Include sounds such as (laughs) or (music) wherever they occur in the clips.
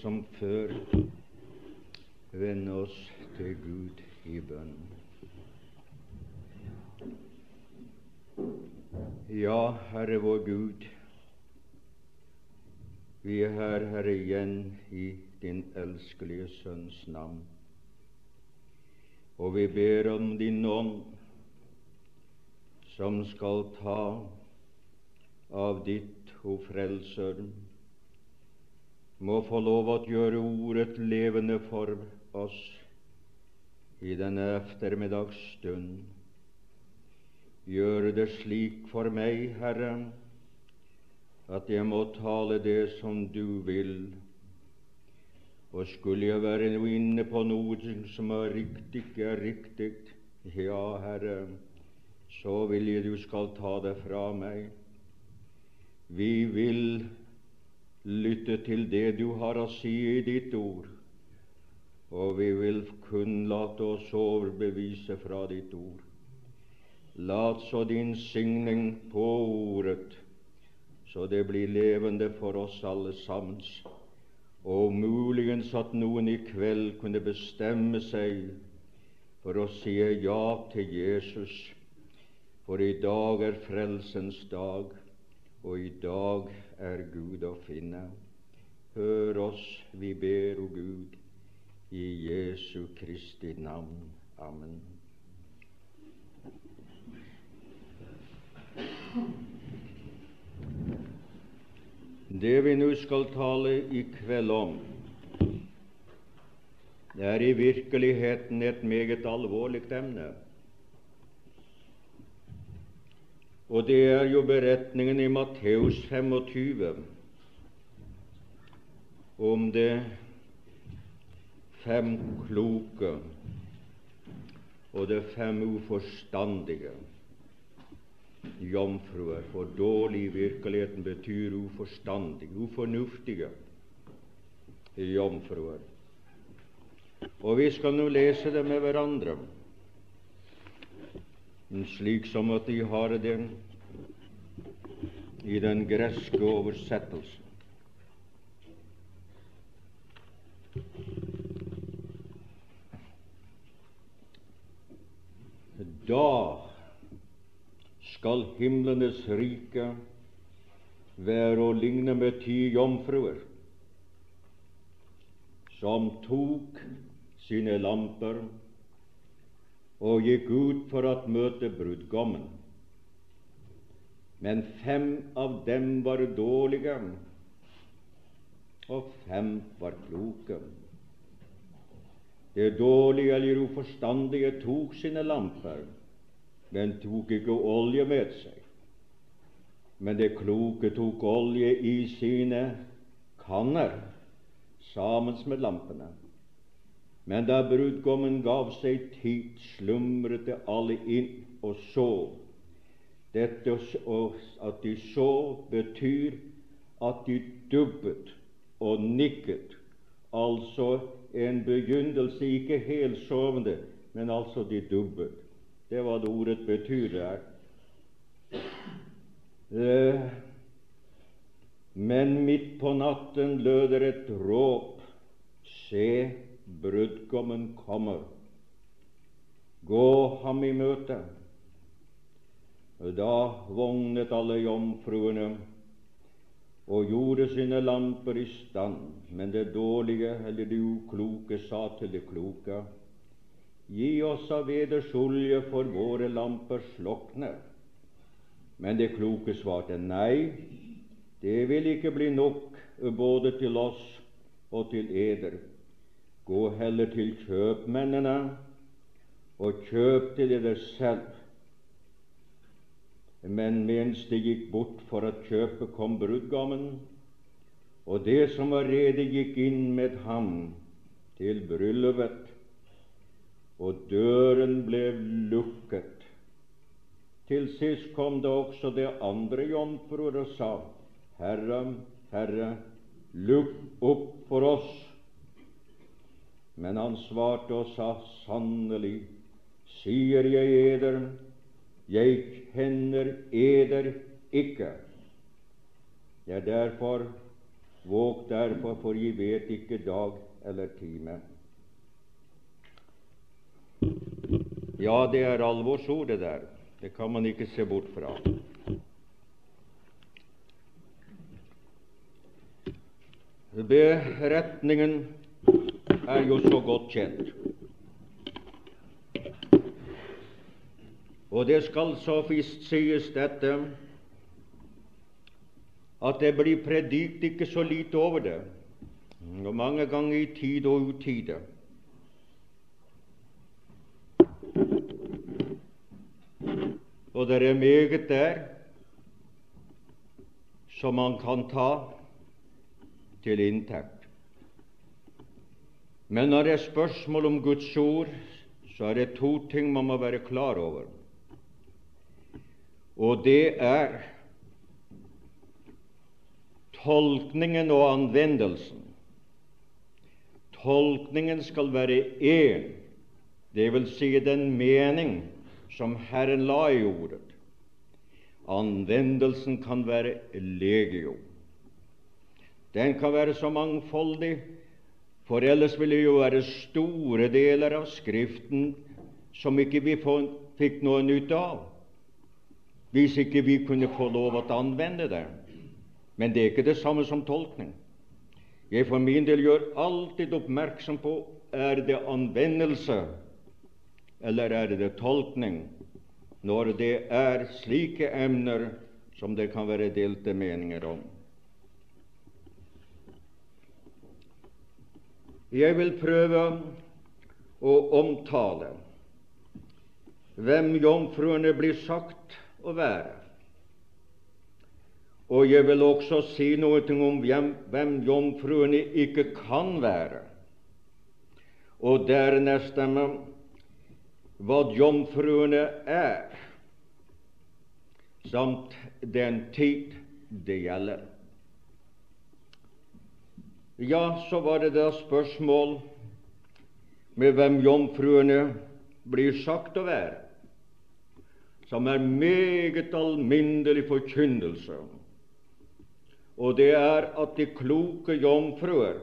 som før vende oss til Gud i bønn. Ja, Herre vår Gud, vi er her, Herre, igjen i din elskelige Sønns navn. Og vi ber om din ånd, som skal ta av ditt, o Frelser, må få lov å gjøre ordet levende for oss i denne ettermiddagsstund. Gjøre det slik for meg, Herre, at jeg må tale det som du vil. Og skulle jeg være inne på noe som er riktig, er riktig, ja, Herre, så vil jeg du skal ta det fra meg. Vi vil lytte til det du har å si i ditt ord, og vi vil kun late oss overbevise fra ditt ord. Lat så din signing på ordet, så det blir levende for oss alle sammen, og muligens at noen i kveld kunne bestemme seg for å si ja til Jesus, for i dag er frelsens dag, og i dag er Gud å finne. Hør oss, vi ber, o Gud, i Jesu Kristi navn. Amen. Det vi nå skal tale i kveld om, det er i virkeligheten et meget alvorlig emne. Og det er jo beretningen i Matteus 25 om det fem kloke og det fem uforstandige jomfruer. For dårlig i virkeligheten betyr uforstandig, ufornuftige jomfruer. Og vi skal nå lese det med hverandre slik som at de har den i den greske oversettelsen. Da skal himlenes rike være å ligne med ti jomfruer som tok sine lamper og gikk ut for å møte brudgommen. Men fem av dem var dårlige, og fem var kloke. Det dårlige eller uforstandige tok sine lamper, men tok ikke olje med seg. Men det kloke tok olje i sine kanner sammen med lampene. Men da brudgommen gav seg tid, slumret det alle inn og så. Dette at de så, betyr at de dubbet og nikket. Altså en begynnelse, ikke helsovende, men altså de dubbet. Det var det ordet betyr der. Eh, men midt på natten lød et råp. Se, brudgommen kommer. Gå ham i møte. Da vognet alle jomfruene og gjorde sine lamper i stand, men det dårlige eller det ukloke sa til det kloke:" Gi oss av eders olje, for våre lamper slokner. Men det kloke svarte nei, det vil ikke bli nok både til oss og til eder. Gå heller til kjøpmennene og kjøp til dere selv. Men mens de gikk bort for å kjøpe, kom brudgommen, og det som var rede, gikk inn med ham til bryllupet, og døren ble lukket. Til sist kom det også det andre jomfruer og sa, Herre, Herre, lukk opp for oss. Men han svarte og sa, sannelig, sier jeg eder, jeg kjenner eder ikke. Jeg er derfor Våg derfor, for jeg vet ikke dag eller time. Ja, det er alvorsord, det der. Det kan man ikke se bort fra. Beretningen er jo så godt kjent. Og det skal så visst sies dette at det blir predikt ikke så lite over det, og mange ganger i tid og utide. Og det er meget der som man kan ta til inntekt. Men når det er spørsmål om Guds ord, så er det to ting man må være klar over. Og det er tolkningen og anvendelsen. Tolkningen skal være én, vil si den mening som Herren la i ordet. Anvendelsen kan være legio. Den kan være så mangfoldig, for ellers ville det jo være store deler av Skriften som ikke vi fikk noe nytte av hvis ikke vi kunne få lov å anvende det. Men det er ikke det samme som tolkning. Jeg for min del gjør alltid oppmerksom på er det anvendelse eller er det tolkning når det er slike emner som det kan være delte meninger om. Jeg vil prøve å omtale hvem jomfruene blir sagt å være. Og jeg vil også si noe om hvem jomfruene ikke kan være, og dernest hva jomfruene er, samt den tid det gjelder. Ja, så var det da spørsmål med hvem jomfruene blir sagt å være som er meget alminnelig forkynnelse, og det er at de kloke jomfruer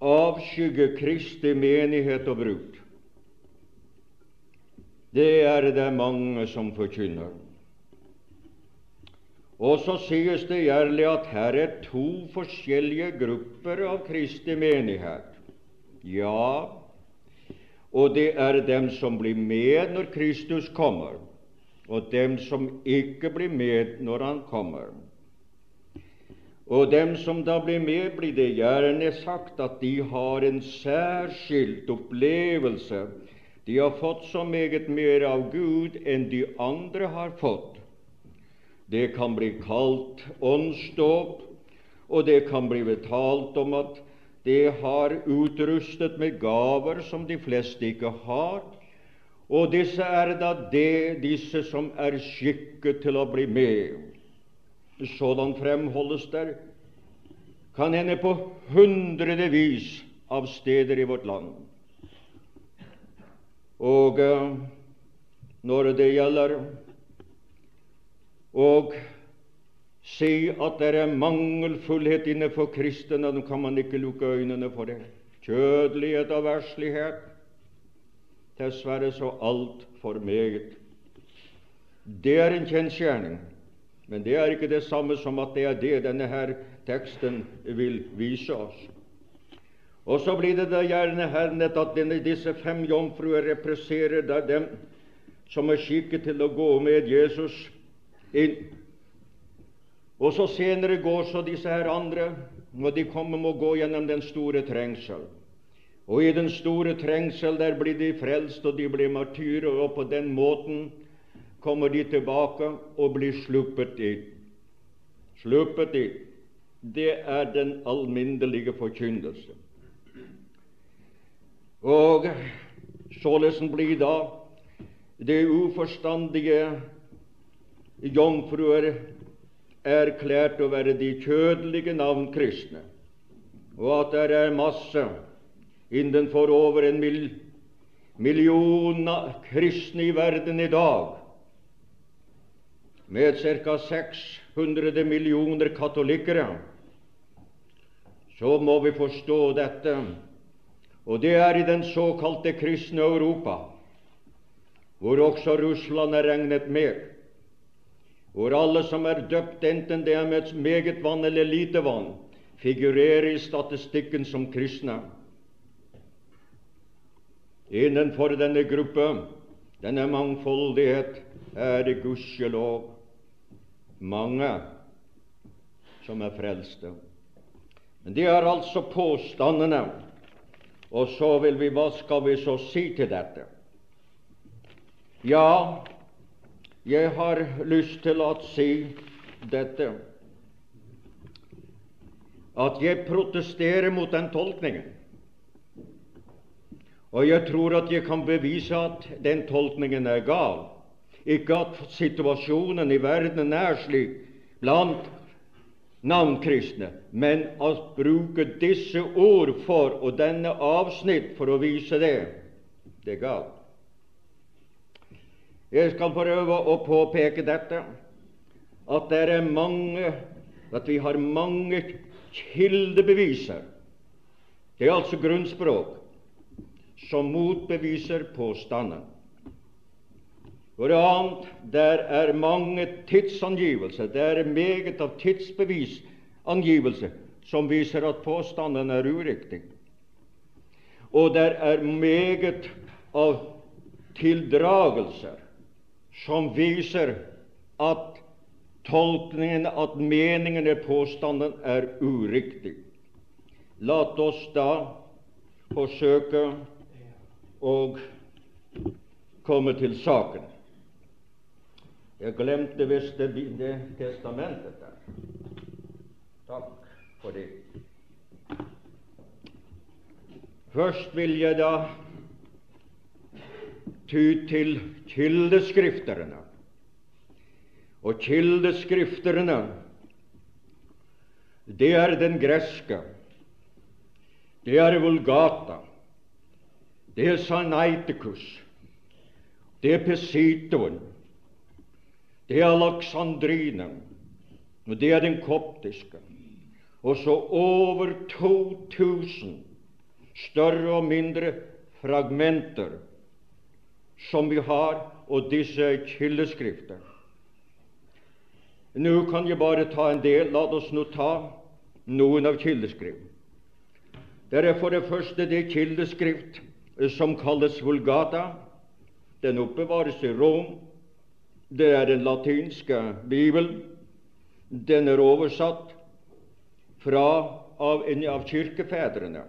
avskygger Kristi menighet og brud. Det er det mange som forkynner. Og så sies det gjerne at her er to forskjellige grupper av Kristi menighet. Ja, og det er dem som blir med når Kristus kommer, og dem som ikke blir med når Han kommer. Og dem som da blir med, blir det gjerne sagt at de har en særskilt opplevelse. De har fått så meget mer av Gud enn de andre har fått. Det kan bli kalt åndsdåp, og det kan bli betalt om at det har utrustet med gaver som de fleste ikke har, og disse er da det, disse som er skikket til å bli med. Sådan fremholdes der, kan hende på hundrevis av steder i vårt land. Og når det gjelder og se at det er mangelfullhet innenfor kristne, kan man ikke lukke øynene for det. Kjødelighet og verslighet. Dessverre så altfor meget. Det er en kjensgjerning, men det er ikke det samme som at det er det denne her teksten vil vise oss. Og så blir det da gjerne hernet at denne, disse fem jomfruer representerer dem som er skikket til å gå med Jesus inn og så senere går så disse her andre, og de kommer med å gå gjennom den store trengsel. Og i den store trengsel der blir de frelst, og de blir martyrer, og på den måten kommer de tilbake og blir sluppet i. Sluppet i. Det er den alminnelige forkynnelse. Og således blir da det uforstandige jomfruer erklært å være de kjødelige navnkristne, og at det er masse innenfor over en mil, million kristne i verden i dag med ca. 600 millioner katolikkere, så må vi forstå dette. Og det er i den såkalte kristne Europa, hvor også Russland er regnet med, hvor alle som er døpt, enten det er med meget vann eller lite vann, figurerer i statistikken som kristne. Innenfor denne gruppe, denne mangfoldighet, er det gudskjelov mange som er frelste. Men det er altså påstandene. Og så vil vi Hva skal vi så si til dette? Ja, jeg har lyst til å si dette at jeg protesterer mot den tolkningen. Og jeg tror at jeg kan bevise at den tolkningen er gal. Ikke at situasjonen i verden er slik blant navnkristne, men å bruke disse ord for og denne avsnitt for å vise det, det er galt. Jeg skal prøve å påpeke dette, at det er mange, at vi har mange kildebeviser. Det er altså grunnspråk som motbeviser påstanden. For det annet, der er mange tidsangivelser, det er meget av tidsbevisangivelse som viser at påstanden er uriktig. Og der er meget av tildragelser som viser at tolkningen, at meningen i påstanden er uriktig. La oss da forsøke å komme til saken. Jeg glemte visst det, det testamentet der. Takk for det. Først vil jeg da ty til kildeskrifterne. Og kildeskrifterne, det er den greske. Det er vulgata. Det er Sanaitikus. Det er Pesitoen. Det er Alexandrine. Og det er den koptiske. Og så over 2000 større og mindre fragmenter som vi har, og disse kildeskrifter. Nå kan jeg bare ta en del. La oss nå ta noen av kildeskrift. Det er for det første det kildeskrift som kalles Vulgata. Den oppbevares i Rom. Det er den latinske bibelen. Den er oversatt fra av av kirkefedrene.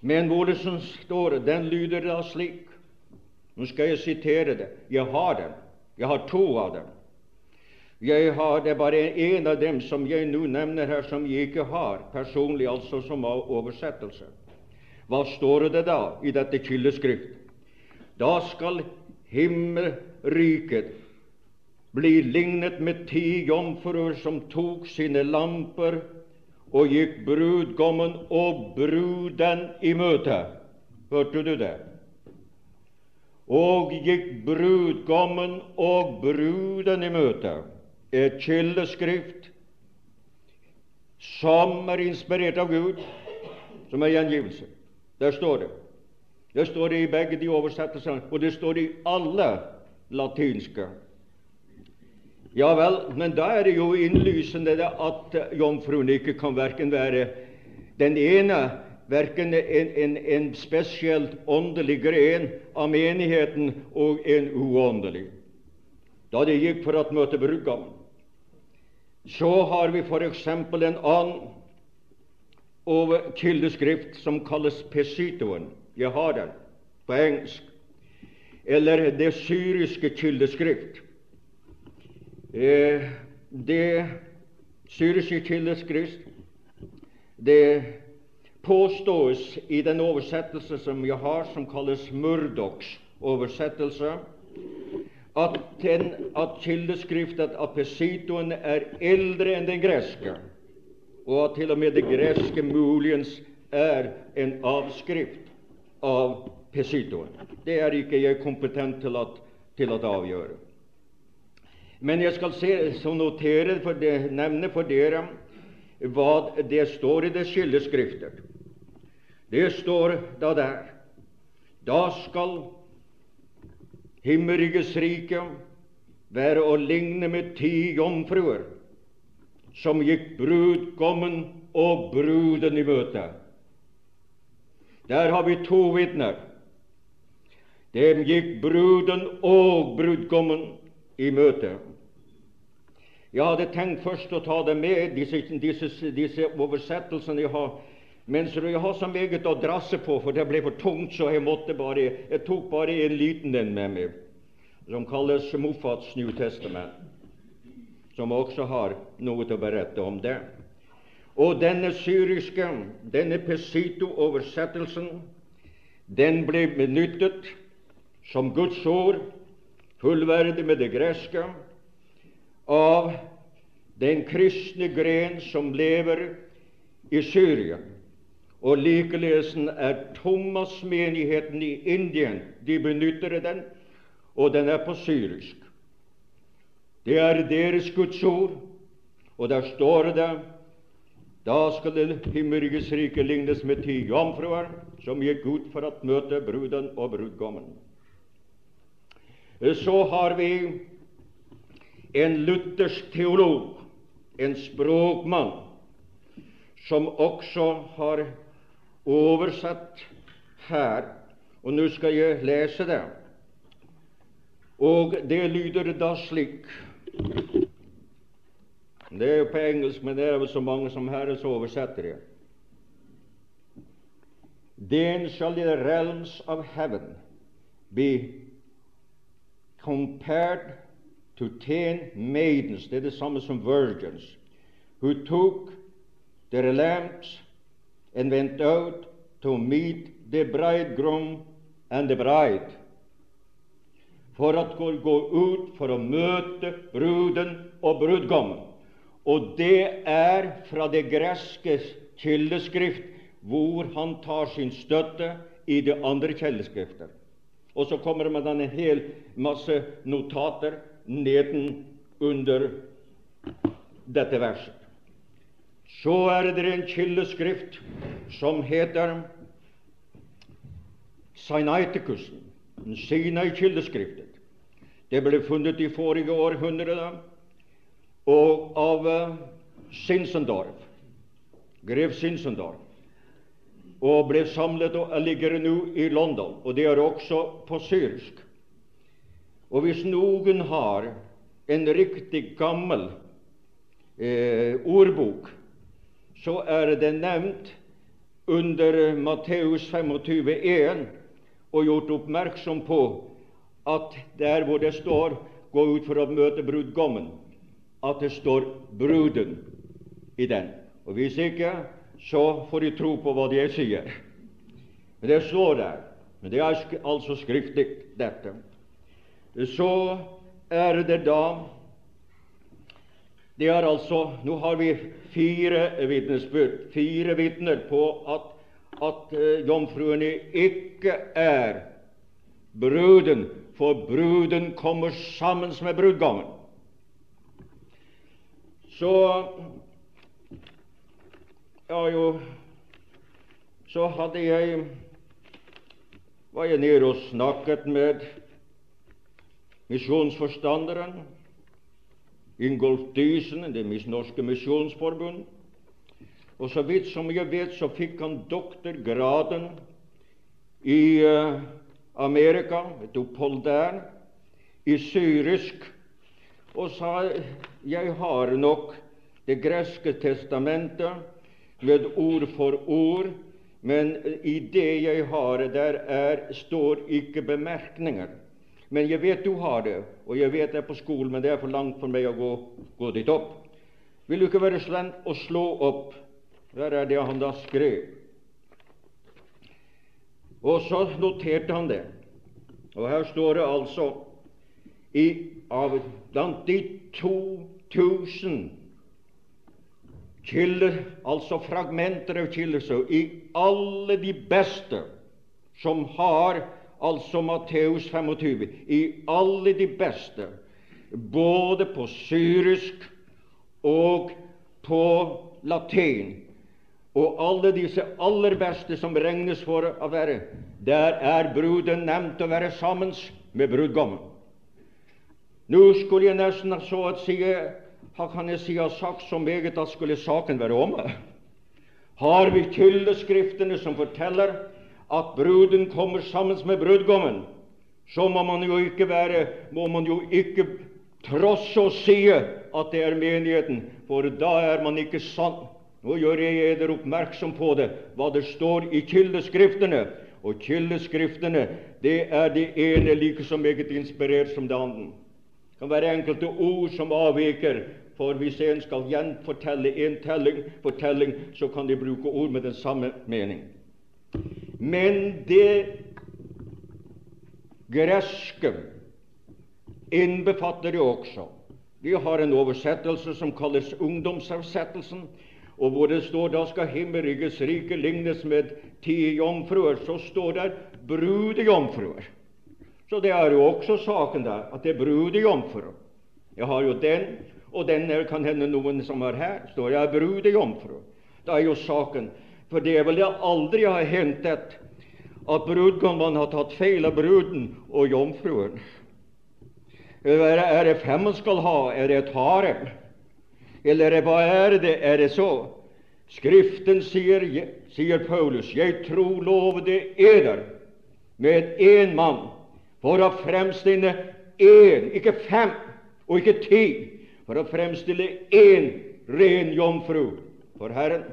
Men står det? Den lyder da slik Nå skal jeg sitere det. Jeg har dem. Jeg har to av dem. Jeg har, Det er bare en av dem som jeg nå nevner her, som jeg ikke har personlig, altså som oversettelse. Hva står det da i dette kildeskrift? Da skal himmelriket bli lignet med ti jomfruer som tok sine lamper og gikk brudgommen og bruden i møte. Hørte du det? Og gikk brudgommen og bruden i møte. Et kildeskrift som er inspirert av Gud, som er gjengivelse. Der står det. Det står det i begge de oversettelsene, og det står det i alle latinske. Ja vel, men da er det jo innlysende at jomfruen ikke kan verken være den ene verken en, en, en spesielt åndelig gren av menigheten og en uåndelig. Da det gikk for å møte brudgommen. Så har vi f.eks. en annen over kildeskrift som kalles Pesitoen. Jeg har den på engelsk. Eller det syriske kildeskrift. Eh, det syriske kildeskrift det påstås i den oversettelse som jeg har, som kalles Murdochs oversettelse, at, den, at kildeskriftet av Pesitoen er eldre enn den greske og at til og med det greske muligens er en avskrift av Pesitoen. Det er ikke jeg kompetent til, at, til å avgjøre. Men jeg skal se, notere for det, nevne for dere hva det står i det skilleskrifter. Det står da der Da skal himmelrikets rike være å ligne med ti jomfruer som gikk brudgommen og bruden i møte. Der har vi to vitner. Dem gikk bruden og brudgommen i møte. Jeg hadde tenkt først å ta det med, disse, disse, disse oversettelsene jeg har men så jeg har så meget å drasse på, for det ble for tungt, så jeg måtte bare, jeg tok bare en liten en med meg, som kalles Moffats New Testament, som også har noe til å berette om det. Og denne syriske, denne Pesito-oversettelsen, den ble benyttet som Guds ord, fullverdig med det greske, av den kristne gren som lever i Syria. Og likelesen er Thomas-menigheten i Indien. De benytter den, og den er på syrisk. Det er deres Guds ord, og der står det da skal det himmelrikes rike lignes med ti jomfruer som gikk ut for å møte bruden og brudgommen. Så har vi en luthersk teolog, en språkmann, som også har oversatt her, og nå skal jeg lese det. Og det lyder da slik Det er jo på engelsk, men det er vel så mange som her, så oversetter jeg. Then shall the realms of heaven be compared to ten maidens, det er det samme som virgins, who took their lamps and went out to meet the bridegroom and the bride. For å gå ut for å møte bruden og brudgommen. Og det er fra det greske kildeskrift hvor han tar sin støtte i det andre kildeskriftet. Og så kommer det med en hel masse notater neden under dette verset. Så er det en kildeskrift som heter Sinaiticus, Sinai-kildeskriftet. Det ble funnet i forrige århundre og av uh, Sinsendorf, grev Sinsendorf, og ble samlet og ligger nå i London. Og det er også på syrisk. Og hvis noen har en riktig gammel eh, ordbok så er det nevnt under Matteus 25,1 og gjort oppmerksom på at der hvor det står 'gå ut for å møte brudgommen', at det står 'bruden' i den. Og Hvis ikke, så får de tro på hva de sier. Men det står der. Men det er altså skriftlig, dette. Så er det da det er altså, Nå har vi fire vitnesbyrd, fire vitner på at, at uh, jomfruene ikke er bruden, for bruden kommer sammen med brudgommen. Så ja, jo, så hadde jeg var jeg nede og snakket med misjonsforstanderen Ingolf Dysen, det norske misjonsforbund. Og så vidt som jeg vet, så fikk han doktorgraden i uh, Amerika, et opphold der, i syrisk, og sa jeg har nok Det greske testamentet med ord for ord, men i det jeg har, der er, står ikke bemerkninger. Men jeg vet du har det, og jeg vet det er på skolen, men det er for langt for meg å gå, gå dit opp. Vil du ikke være snill å slå opp? Der er det han da skrev. Og så noterte han det. Og her står det altså i, av, blant de 2000 kilder, altså fragmenter av kilder, så i alle de beste som har altså Matteus 25, i alle de beste, både på syrisk og på latin. Og alle disse aller beste som regnes for å være, der er bruden nevnt å være sammen med brudgommen. Nå skulle jeg nesten så å si, kan jeg si ha sagt så meget at skulle saken være omme. Har vi kildeskriftene som forteller at bruden kommer sammen med brudgommen, så må man jo ikke være, må man jo ikke trosse og si at det er menigheten, for da er man ikke sann. Nå gjør jeg dere oppmerksom på det, hva det står i kildeskriftene. Og kildeskriftene, det er det ene like så meget inspirert som det andre. Det kan være enkelte ord som avviker, for hvis en skal gjenfortelle en telling, fortelling, så kan de bruke ord med den samme mening. Men det greske innbefatter det også. Vi har en oversettelse som kalles ungdomsoversettelsen, og hvor det står da skal himmelrikets rike lignes med ti jomfruer, så står der brudejomfruer. Så det er jo også saken der, at det er brudejomfruer. Jeg har jo den, og den kan hende noen som er her, står jeg brudejomfru. Da er jo saken For det er vel det aldri har hentet at brudgommen har tatt feil av bruden og jomfruen. Er det fem man skal ha? Er det et harem? Eller hva er det? Er det så? Skriften sier, sier Paulus, jeg tror lovede eder med én mann for å fremstille én, ikke fem og ikke ti, for å fremstille én ren jomfru for Herren.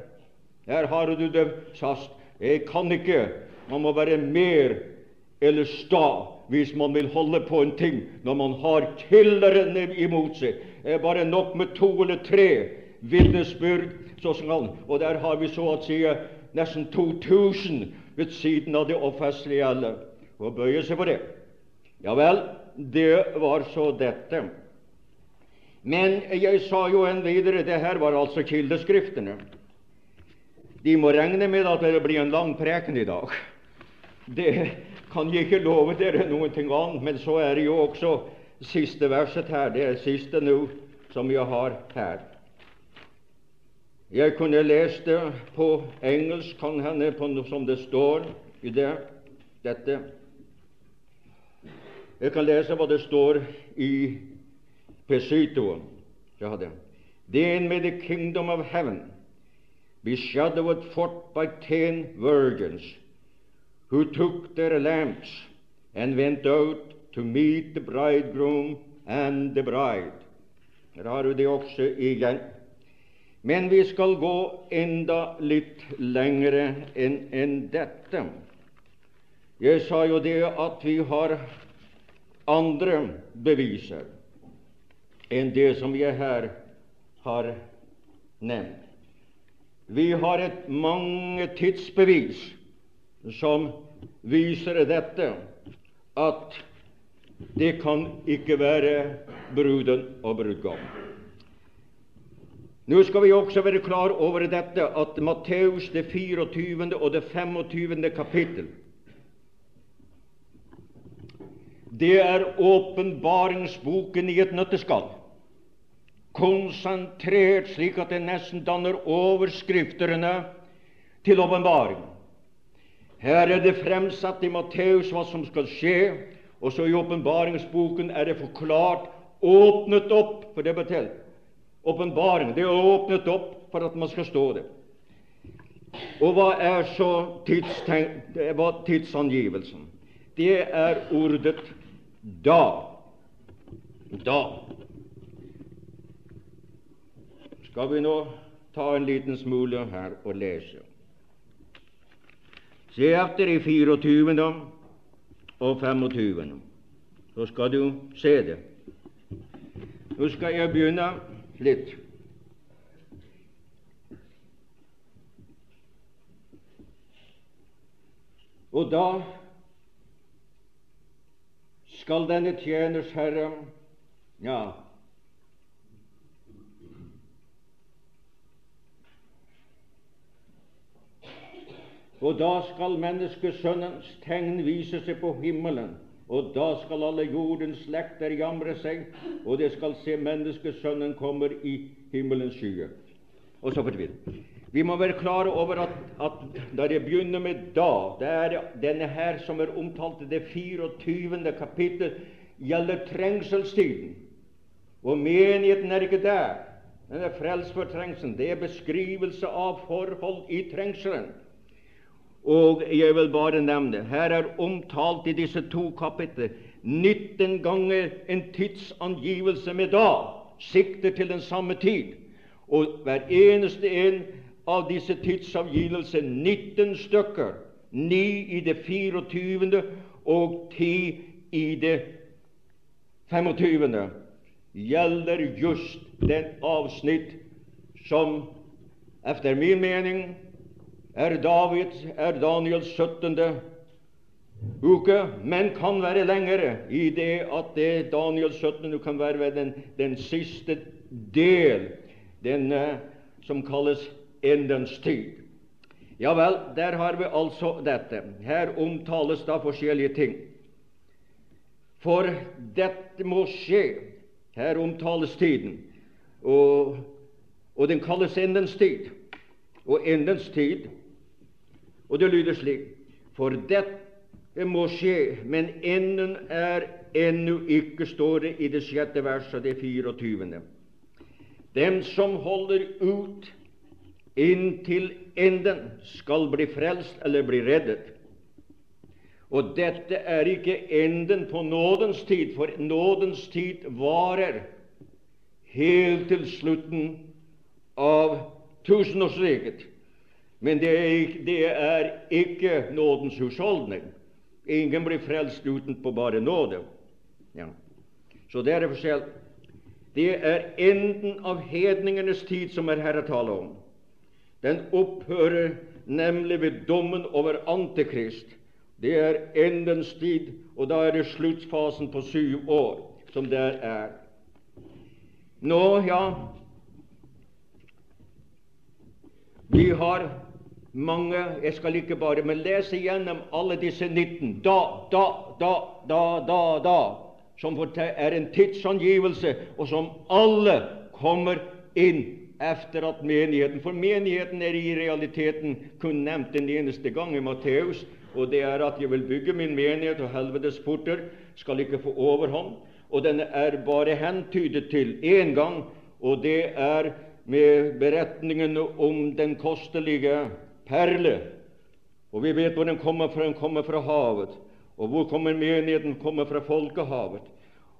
Her har du det sast. Jeg kan ikke. Man må være mer eller sta hvis man vil holde på en ting når man har killeren imot seg. Det er bare nok med to eller tre vitnesbyrd. Og der har vi så å si nesten 2000 ved siden av det offisielle. Og bøye seg for det. Ja vel, det var så dette. Men jeg sa jo en videre det her var altså kildeskriftene. De må regne med at det blir en lang preken i dag. Det kan jeg ikke love dere ting annet, men så er det jo også siste verset her. Det er siste nå som jeg har her. Jeg kunne lest det på engelsk, kan hende noe som det står i det, dette. Jeg kan lese hva det står i Pesitoen. Ja, det. Then may the kingdom of heaven be shadowed forth by ten virgins who took their lamps and went out to meet the bridegroom and the bride. Her har du det også igjen. Men vi skal gå enda litt lengre enn en dette. Jeg sa jo det at vi har andre beviser enn det som jeg her har nevnt. Vi har et mange tidsbevis som viser dette at det kan ikke være bruden og brudgom. Nå skal vi også være klar over dette at Matteus det 24. og det 25. kapittel det er åpenbaringsboken i et nøtteskall, konsentrert slik at det nesten danner overskriftene til åpenbaring. Her er det fremsatt i Matteus hva som skal skje, og så i åpenbaringsboken er det forklart, åpnet opp for det betyr åpenbaring. Det er åpnet opp for at man skal stå det. Og hva er så tidsangivelsen? Det er ordet da. Da. Skal vi nå ta en liten smule her og lese? Se etter i 24. og 25. Så skal du se det. Nå skal jeg begynne litt. Og da skal denne tjeners herre ja, Og da skal menneskesønnens tegn vise seg på himmelen, Og da skal alle jordens slekter jamre seg, og det skal se menneskesønnen kommer i himmelens skyer. Og så fortviler. Vi må være klare over at, at da det begynner med da, det er denne her som er omtalt i det 24. kapittel, gjelder trengselstiden. Og menigheten er ikke der. Den er frelst for trengselen. Det er beskrivelse av forhold i trengselen. Og jeg vil bare nevne her er omtalt i disse to kapitler 19 ganger en tidsangivelse med da, sikter til den samme tid. Og hver eneste en av disse tidsavgivelser, 19 stykker, 9 i det 24. og 10 i det 25. gjelder just den avsnitt som efter min mening er David, er Daniels 17. uke, men kan være lengre i det at det Daniels 17. kan være den, den siste del, den som kalles endens tid. Ja vel, der har vi altså dette. Her omtales da forskjellige ting. For dette må skje. Her omtales tiden, og, og den kalles endens tid. Og endens tid og det lyder slik For dette må skje, men enden er ennå ikke, står det i det sjette verset, det 24. Dem som holder ut inntil enden, skal bli frelst eller bli reddet. Og dette er ikke enden på nådens tid, for nådens tid varer helt til slutten av tusenårsriket. Men det er, det er ikke nådens husholdning. Ingen blir frelst utenpå bare nåde. Ja. Så det er forskjell. Det er enden av hedningenes tid som er her å tale om. Den opphører nemlig ved dommen over Antikrist. Det er endens tid, og da er det sluttfasen på syv år som der er. Nå, ja Vi har mange Jeg skal ikke bare men lese gjennom alle disse 19 da, da, da, da, da, da, som er en tidsangivelse, og som alle kommer inn efter at menigheten For menigheten er i realiteten kun nevnt en eneste gang i Matteus, og det er at 'jeg vil bygge min menighet, og helvetes porter skal ikke få overhånd'. Og den er bare hentydet til én gang, og det er med beretningen om den kostelige perle. Og vi vet hvor den kommer fra. Den kommer fra havet. Og hvor kommer menigheten? kommer fra folkehavet.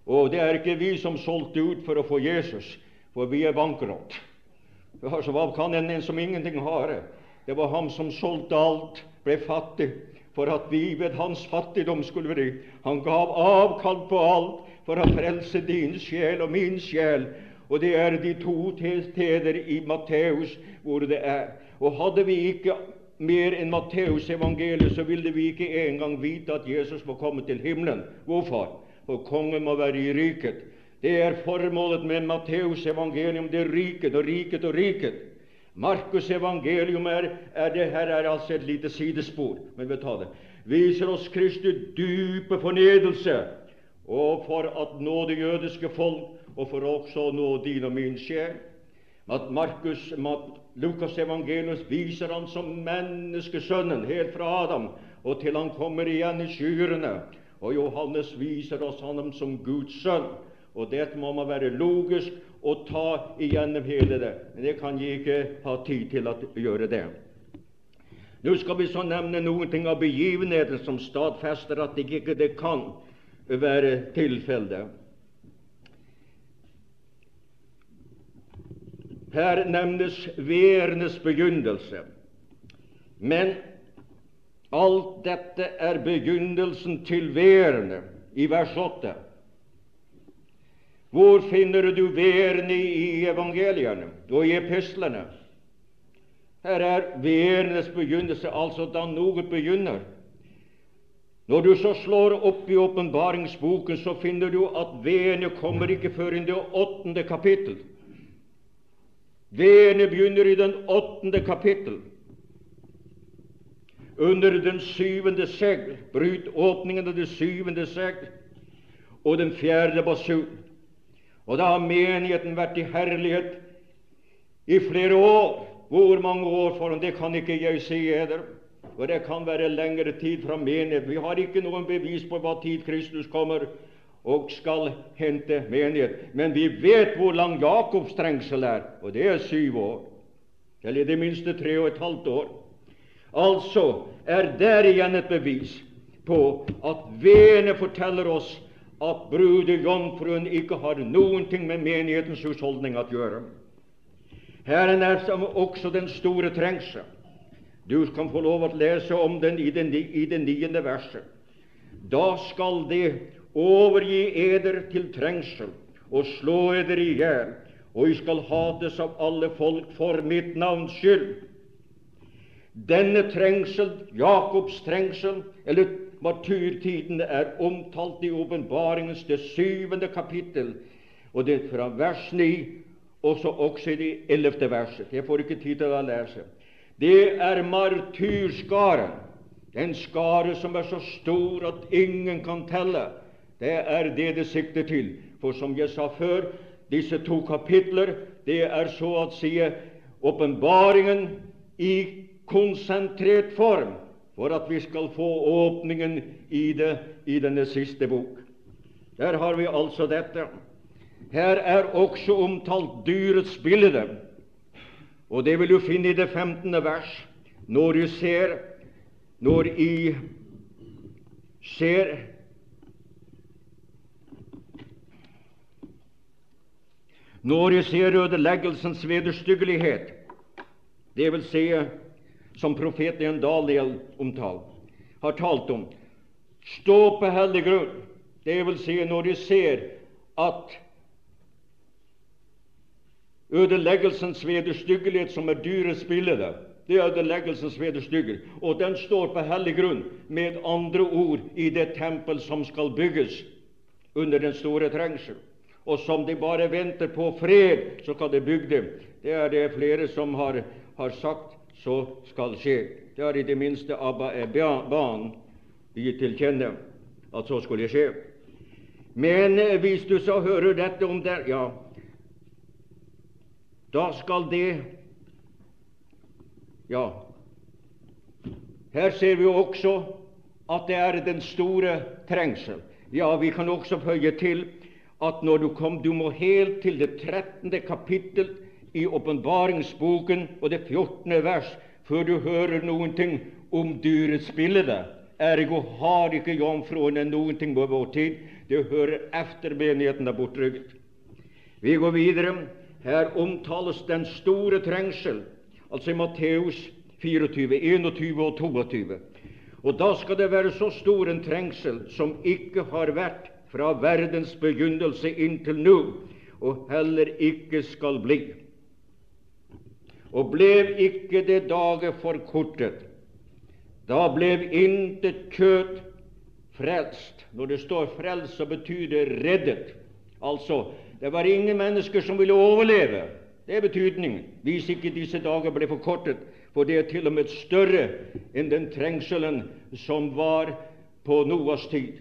Og det er ikke vi som solgte ut for å få Jesus, for vi er bankerott. Altså, hva kan en, en som ingenting har? Det var ham som solgte alt, ble fattig, for at vi ved hans fattigdom skulle bli. Han gav avkall på alt for å frelse din sjel og min sjel. Og det er de to steder i Matteus hvor det er. Og hadde vi ikke mer enn Matteus evangeliet, så ville vi ikke engang vite at Jesus var kommet til himmelen. Hvorfor? For kongen må være i riket. Det er formålet med Matteus evangelium, det er riket og riket og riket. Markus evangelium er, er det her er altså et lite sidespor, men vi tar det. Viser oss Kristi dype fornedelse, og for at nå det jødiske folk, og for også nå din og min sjel. At Markus, Lukas evangelius viser han som menneskesønnen helt fra Adam og til han kommer igjen i skyene. Og Johannes viser oss ham som Guds sønn. Og dette må man være logisk og ta igjennom hele det. Men det kan jeg ikke ha tid til å gjøre det. Nå skal vi så nevne noen ting av begivenheten som stadfester at det ikke det kan være tilfellet. Her nevnes værenes begynnelse. Men alt dette er begynnelsen til værene i vers 8. Hvor finner du værene i evangeliene og i epislene? Her er værenes begynnelse, altså da noe begynner. Når du så slår opp i åpenbaringsboken, så finner du at værene kommer ikke før i det åttende kapittel. Værene begynner i den åttende kapittel. under den syvende segl, bryt åpningen av det syvende segl, og den fjerde basun. Og da har menigheten vært i herlighet i flere år. Hvor mange år foran, det kan ikke jeg si eder. Og det kan være lengre tid fra menighet. Vi har ikke noen bevis på hva tid Kristus kommer og skal hente menighet. Men vi vet hvor lang Jakobs trengsel er, og det er syv år. Eller i det minste tre og et halvt år. Altså er der igjen et bevis på at veene forteller oss at brudejomfruen ikke har noen ting med menighetens husholdning å gjøre. Herren er også den store trengsel. Du kan få lov å lese om den i det niende verset. Da skal det overgi eder til trengsel og slå eder i hjel, og I skal hates av alle folk for mitt navns skyld. Denne trengsel, Jakobs trengsel, eller martyrtiden, er omtalt i åpenbaringens det syvende kapittel, og det er fra vers 9 og så også i det ellevte verset. Jeg får ikke tid til å lese. Det er martyrskaren, en skare som er så stor at ingen kan telle. Det er det det sikter til. For som jeg sa før, disse to kapitler, det er så å si åpenbaringen i konsentrert form for at vi skal få åpningen i, det, i denne siste bok. Der har vi altså dette. Her er også omtalt dyrets bilde, og det vil du finne i det 15. vers. Når du ser Når I ser Når jeg ser ødeleggelsens vederstyggelighet, det vil si som profeten Daniel omtalt, har talt om, stå på hellig grunn, det vil si når de ser at Ødeleggelsens vederstyggelighet, som er dyrets bilde, det er ødeleggelsens vederstygger. Og den står på hellig grunn, med andre ord, i det tempel som skal bygges under den store trengsel. Og som de bare venter på fred, så kan de bygge det. Det er det flere som har, har sagt så skal skje. Det har i det minste Abba Eban gitt til kjenne at så skulle skje. Men eh, hvis du så hører dette om der, ja, da skal det Ja, her ser vi også at det er den store trengsel. Ja, vi kan også føye til at når du kom, du må helt til det 13. kapittel i åpenbaringsboken og det 14. vers før du hører noen ting om dyrets bilde. Ergo har ikke jomfruene noen ting på vår tid. Det hører efter menigheten er bortrygget. Vi går videre. Her omtales den store trengsel, altså i Matteus 24, 21 og 22. Og da skal det være så stor en trengsel som ikke har vært fra verdens begynnelse inntil nå, og heller ikke skal bli. Og blev ikke det daget forkortet, da blev intet kjøtt frelst. Når det står 'frelst', så betyr det 'reddet'. Altså, det var ingen mennesker som ville overleve. Det er betydningen, hvis ikke disse dager ble forkortet. For det er til og med større enn den trengselen som var på Noas tid.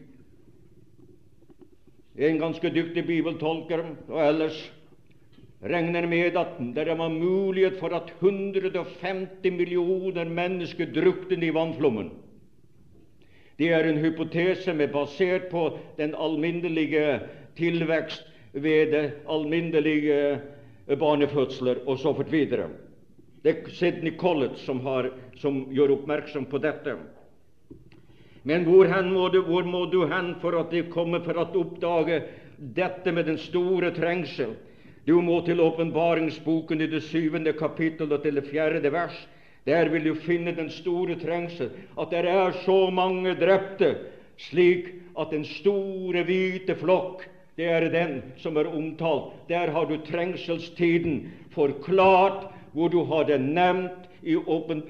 En ganske dyktig bibeltolker og ellers regner med at det var mulighet for at 150 millioner mennesker druknet i vannflommen. Det er en hypotese med basert på den alminnelige tilvekst ved alminnelige barnefødsler og så fort videre. Det er Sidney Collett som, har, som gjør oppmerksom på dette. Men hvor, må du, hvor må du hen for at de kommer for å oppdage dette med den store trengsel? Du må til åpenbaringsboken i det syvende kapittel og til det fjerde vers. Der vil du finne den store trengsel, at det er så mange drepte, slik at den store, hvite flokk det er den som er omtalt. Der har du trengselstiden forklart, hvor du har det nevnt i,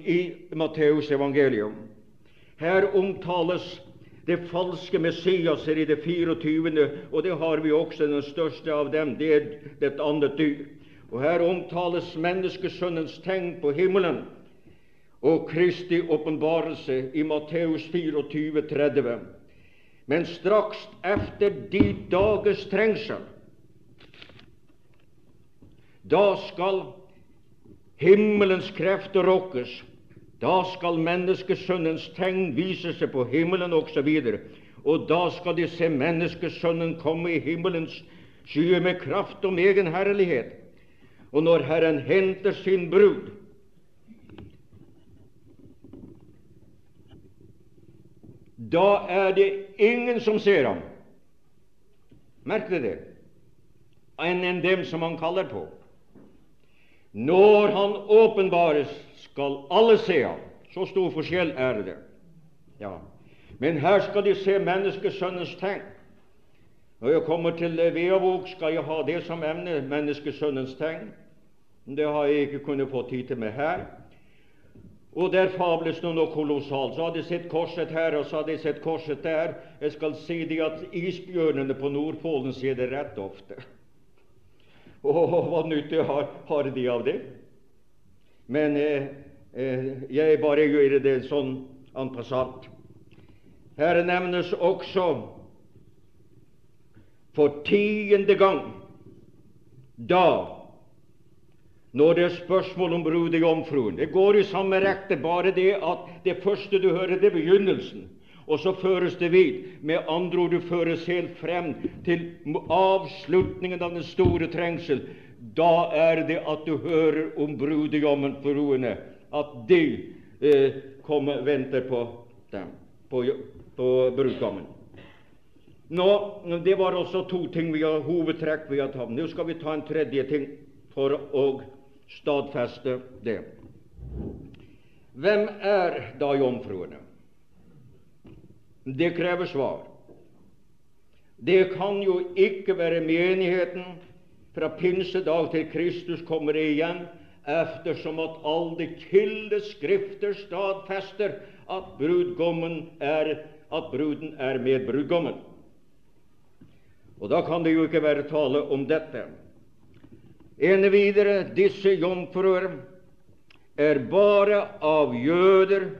i Matteus evangelium. Her omtales det falske Messiaser i det 24., og det har vi også den største av dem. Det er et annet dyr. Og Her omtales menneskesønnens tegn på himmelen. og Kristi åpenbarelse i Matteus 24, 30. Men straks efter de dagers trengsel, da skal himmelens krefter rokkes. Da skal menneskesønnens tegn vise seg på himmelen osv. Og da skal de se menneskesønnen komme i himmelens skyer med kraft og egen herlighet. Og når Herren henter sin brud, da er det ingen som ser ham. Merk dere det enn en dem som han kaller på. Når han åpenbares, skal alle se ham. Så stor forskjell er det. Ja. Men her skal de se menneskesønnens tegn. Når jeg kommer til Veavåg, skal jeg ha det som emne, menneskesønnens tegn. Det har jeg ikke kunnet få tid til med her. Og der fables det noe kolossalt. Så hadde jeg sett korset her, og så hadde jeg sett korset der. Jeg skal si de at isbjørnene på Nordpolen ser det rett ofte. (laughs) Og hva nytte har, har de av det? Men eh, eh, jeg bare gjør det sånn en passant. Her nevnes også for tiende gang da når det er spørsmål om brudejomfruen. Det går i samme rekte, bare det at det første du hører, det er begynnelsen. Og så føres det vid. Med andre ord, du føres helt frem til avslutningen av den store trengsel. Da er det at du hører om brudejomfruene, at de eh, kommer, venter på dem, på, på brudgommen. Nå, Det var også to ting vi har hovedtrekk vi har tatt. Nå skal vi ta en tredje ting for å stadfeste det. Hvem er da jomfruene? Det krever svar. Det kan jo ikke være menigheten fra pinsedag til Kristus kommer igjen, eftersom at alle kildeskrifter stadfester at er at bruden er med brudgommen. Og Da kan det jo ikke være tale om dette. Ene videre disse jomfruer er bare av jøder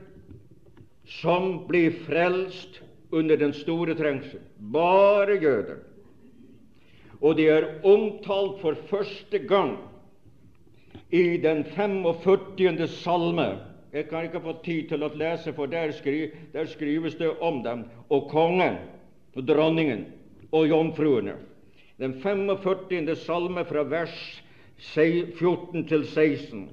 som blir frelst under den store trengsel. Bare jøder. Og det er omtalt for første gang i den 45. salme. Jeg kan ikke få tid til å lese, for der, skri, der skrives det om dem, og kongen, og dronningen og jomfruene. Den 45. salme fra vers 14 til 16.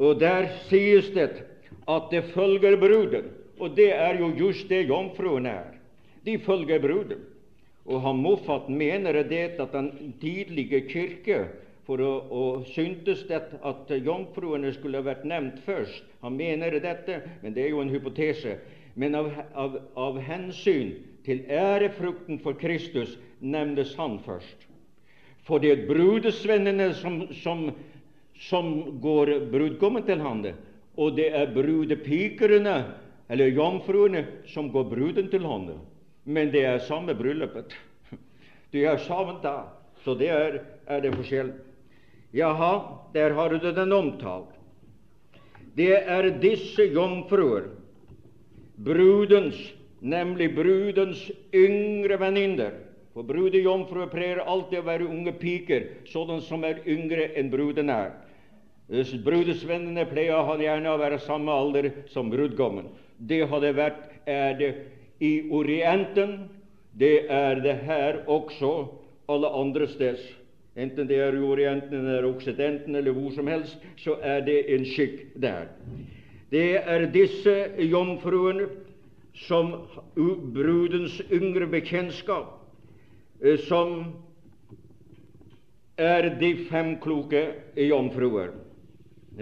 Og der sies det at det følger bruden. Og det er jo just det jomfruen er. De følger bruden. Og han Moffat mener det at den tidlige kirke for å, å syntes det at jomfruene skulle vært nevnt først. Han mener dette, men det er jo en hypotese. Men av, av, av hensyn til ærefrukten for Kristus nevnes han først. For det er brudesvennene som, som, som går brudgommen til hande, og det er brudepikerne, eller jomfruene, som går bruden til hande. Men det er samme bryllupet. De er samme da, så det er, er det forskjell. Jaha, der har du den omtalt. Det er disse jomfruer, brudens, nemlig brudens yngre venninner, for brudejomfruer pleier alltid å være unge piker, sånne som er yngre enn bruden er. Brudesvennene pleier han gjerne å være samme alder som brudgommen. Det hadde vært, er det i Orienten, det er det her også, alle andre steds. Enten det er i Orienten eller Oksidenten eller hvor som helst, så er det en skikk der. Det er disse jomfruene som brudens yngre bekjentskap Eh, som er de fem kloke jomfruer.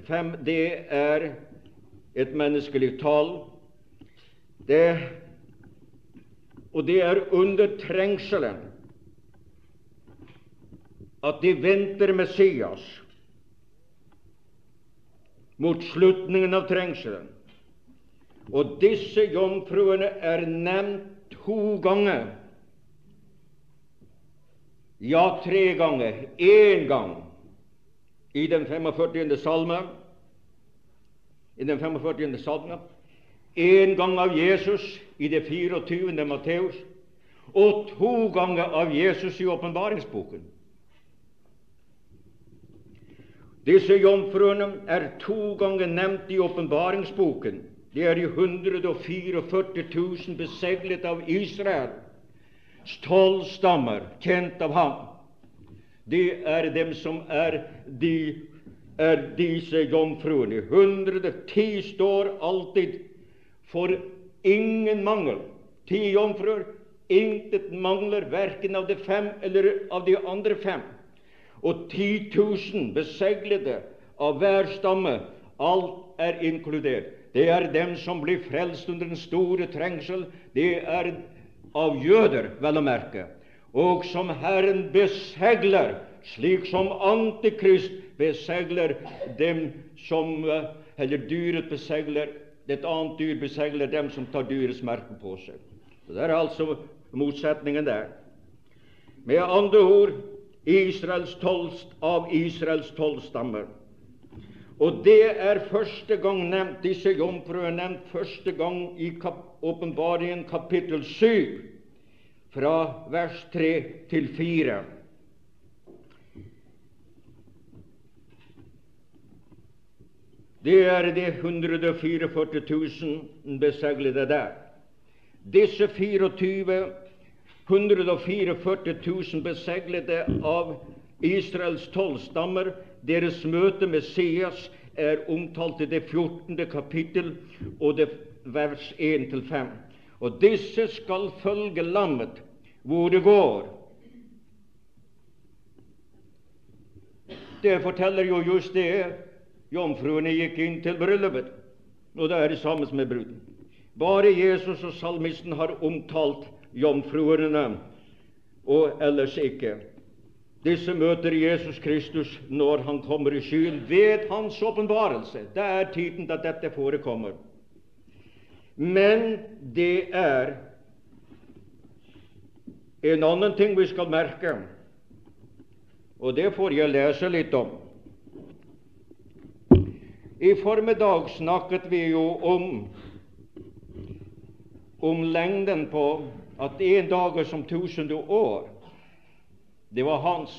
Fem, det er et menneskelig tall. Det, og det er under trengselen at de venter Messias mot slutningen av trengselen. Og disse jomfruene er nevnt to ganger ja, tre ganger. Én gang i den 45. salme, i den 45. salmen, en gang av Jesus i det 24. Matteus, og to ganger av Jesus i åpenbaringsboken. Disse jomfruene er to ganger nevnt i åpenbaringsboken. Det er de 144 000 beseglet av Israel. Tolv stammer kjent av ham. Det er dem som er, de, er disse jomfruene. 110 står alltid for ingen mangel. Ti jomfruer, intet mangler, verken av de fem eller av de andre fem. Og 10 000 beseglede av hver stamme. Alt er inkludert. Det er dem som blir frelst under den store trengsel. Det er av jøder, vel å merke. Og som Herren besegler, slik som Antikrist besegler dem som Eller dyret besegler et annet dyr besegler dem som tar dyrets merke på seg. Så Det er altså motsetningen der. Med andre ord Israels tolvst av Israels tolv stammer. Og det er første gang nevnt, disse jomfruer nevnt første gang i kap kapittel 7, fra vers 3 til 4. Det er de 144 000 beseglede der. Disse 24 144 000 beseglede av Israels tolv stammer deres møte med Seas, er omtalt i det 14. kapittel og det vers 1-5. Og disse skal følge lammet hvor det går. Det forteller jo just det jomfruene gikk inn til bryllupet, og det er det samme med bruden. Bare Jesus og salmisten har omtalt jomfruene, og ellers ikke. Disse møter Jesus Kristus når han kommer i skyen, ved hans åpenbarelse. Det er tiden da dette forekommer. Men det er en annen ting vi skal merke, og det får jeg lese litt om. I formiddag snakket vi jo om om lengden på at én dag er som tusende år. Det var hans.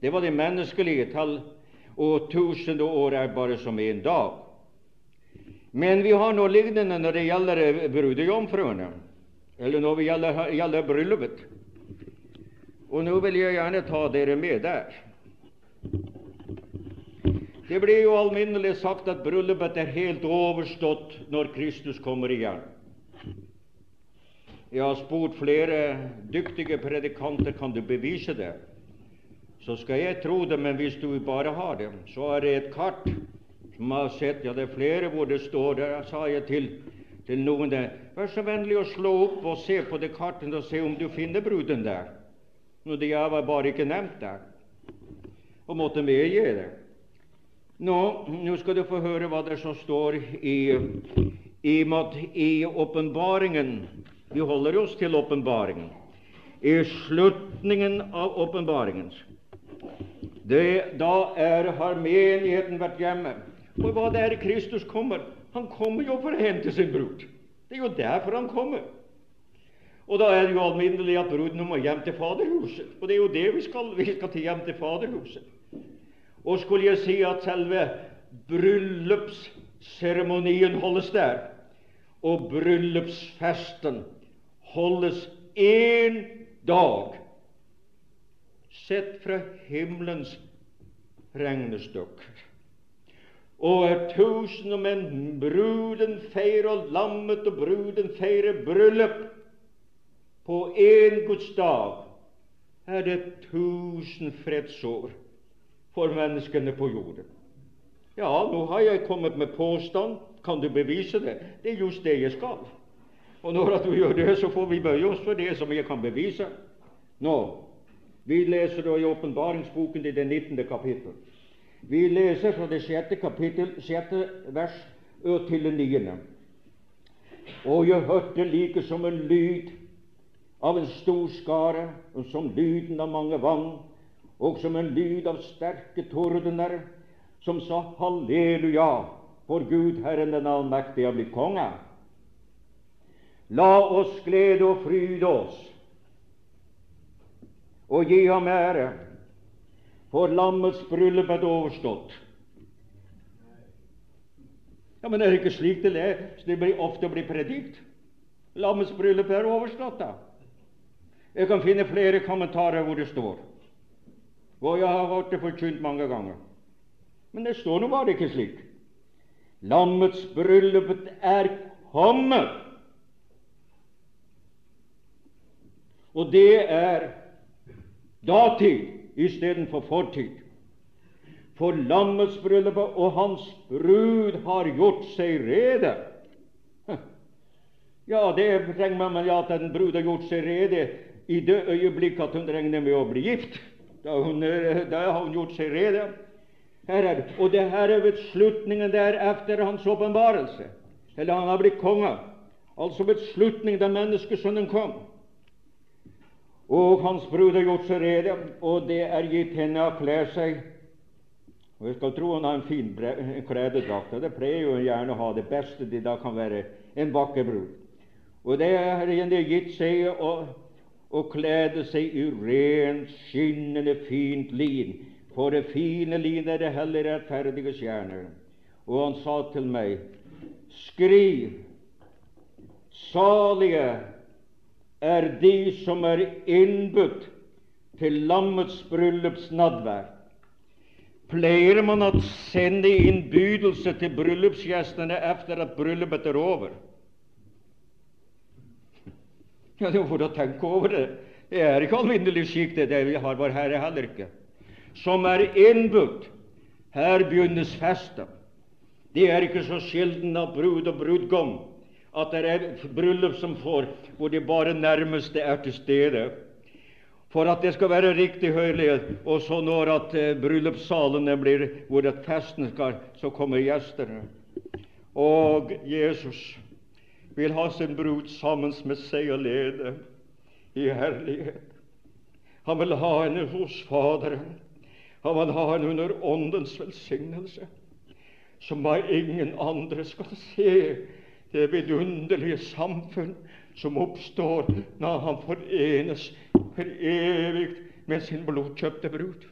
Det var det menneskelige tall, og tusende år er bare som én dag. Men vi har noe lignende når det gjelder brudejomfruene, eller når det gjelder, gjelder bryllupet. Og nå vil jeg gjerne ta dere med der. Det blir jo alminnelig sagt at bryllupet er helt overstått når Kristus kommer igjen. Jeg har spurt flere dyktige predikanter kan du bevise det. Så skal jeg tro det, men hvis du bare har det, så er det et kart som har sett. Ja, det er flere hvor det står Der sa jeg til, til noen der Vær så vennlig å slå opp og se på det kartet og se om du finner bruden der. Nå, de var bare ikke nevnt der, og måtte medgi det. Nå, nå skal du få høre hva det som står i, åpenbaringen vi holder oss til åpenbaringen. I slutningen av åpenbaringen Da er, har menigheten vært hjemme. For hva det er Kristus kommer? Han kommer jo for å hente sin brud. Det er jo derfor han kommer. Og da er det jo alminnelig at bruden må hjem til Faderhuset. Og det er jo det vi skal. Vi skal til hjem til Faderhuset. Og skulle jeg si at selve bryllupsseremonien holdes der, og bryllupsfesten holdes én dag, sett fra himmelens regnestykker. Og er tusen menn bruden feirer lammet, og bruden feirer bryllup. På én Guds dag er det tusen fredsår for menneskene på jorden. Ja, nå har jeg kommet med påstand. Kan du bevise det? Det er just det jeg skal. Og når du gjør det, så får vi bøye oss for det som jeg kan bevise. Nå, Vi leser da i åpenbaringsboken i det 19. kapittel. Vi leser fra det sjette kapittel, sjette vers til det 9. Og jeg hørte like som en lyd av en stor skare, som lyden av mange vann, og som en lyd av sterke tordener, som sa halleluja, for Gud Herren den allmektige har blitt konge. La oss glede og fryde oss og gi ham ære, for lammets bryllup er overstått. Ja, Men er det ikke slik det er? Det blir ofte blir predikt. Lammets bryllup er overstått, da. Jeg kan finne flere kommentarer hvor det står. Og jeg har hørt det forkynt mange ganger. Men det står nå bare ikke slik. Lammets bryllup er kommet. Og det er datid istedenfor fortid. For lammets bryllup og hans brud har gjort seg rede. Ja, det trenger man med at en brud har gjort seg rede i det øyeblikk at hun regner med å bli gift. Da, hun, da har hun gjort seg rede. Her er. Og det her er ved slutningen der efter hans åpenbarelse. Eller han har blitt konge. Altså ved slutningen da menneskesønnen kom. Og hans brud har gjort seg rede, og det er gitt henne å kle seg. Og Jeg skal tro hun har en fin klededrakt, det pleier jo gjerne å ha det beste det da kan være en vakker brud. Og det er henne gitt seg å, å kledde seg i rent, skinnende, fint lin, for det fine lin er det heller rettferdige stjerner. Og han sa til meg, skriv, salige er de som er innbudt til lammets bryllupsnadvær. Pleier man å sende innbydelse til bryllupsgjestene etter at bryllupet er over? Ja, Det for å tenke over det. Det er ikke alminnelig skikk, det, det vi har vår Herre heller ikke som er innbudt. Her begynnes festen. Det er ikke så sjelden av brud og brudgom at det er bryllup som får hvor de bare nærmeste er til stede. For at det skal være riktig høylighet, og så når at eh, bryllupssalene blir hvor at festen skal, så kommer gjestene. Og Jesus vil ha sin brud sammen med seg og lede i herlighet. Han vil ha henne hos Faderen. Han vil ha henne under Åndens velsignelse, som av ingen andre skal se det vidunderlige samfunn som oppstår når han forenes for evig med sin blodkjøpte brud.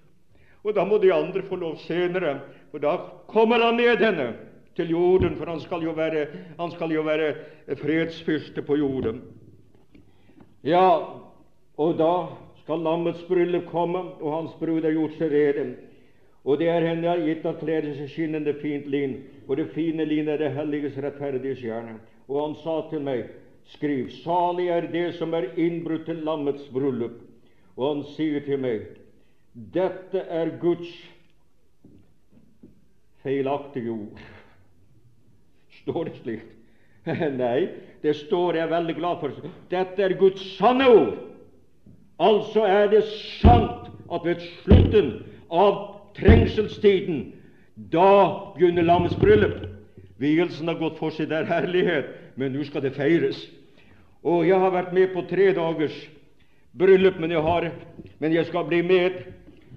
Og da må de andre få lov senere, for da kommer han ned henne til jorden, for han skal jo være, han skal jo være fredsfyrste på jorden. Ja, og da skal lammets bryllup komme, og hans brud har gjort seg rede. Og det er henne gitt å kle seg skinnende fint lin, og det fine lin er det helliges rettferdige stjerne. Og han sa til meg, skriv, salig er det som er innbrutt til lammets bryllup. Og han sier til meg, dette er Guds feilaktige ord. Står det slik? (laughs) Nei, det står jeg veldig glad for. Dette er Guds sanne ord. Altså er det sant at ved slutten av trengselstiden, da begynner lammets bryllup. Vielsen har gått for seg der herlighet, men nå skal det feires. Og jeg har vært med på tre dagers bryllup, men jeg, har, men jeg skal bli med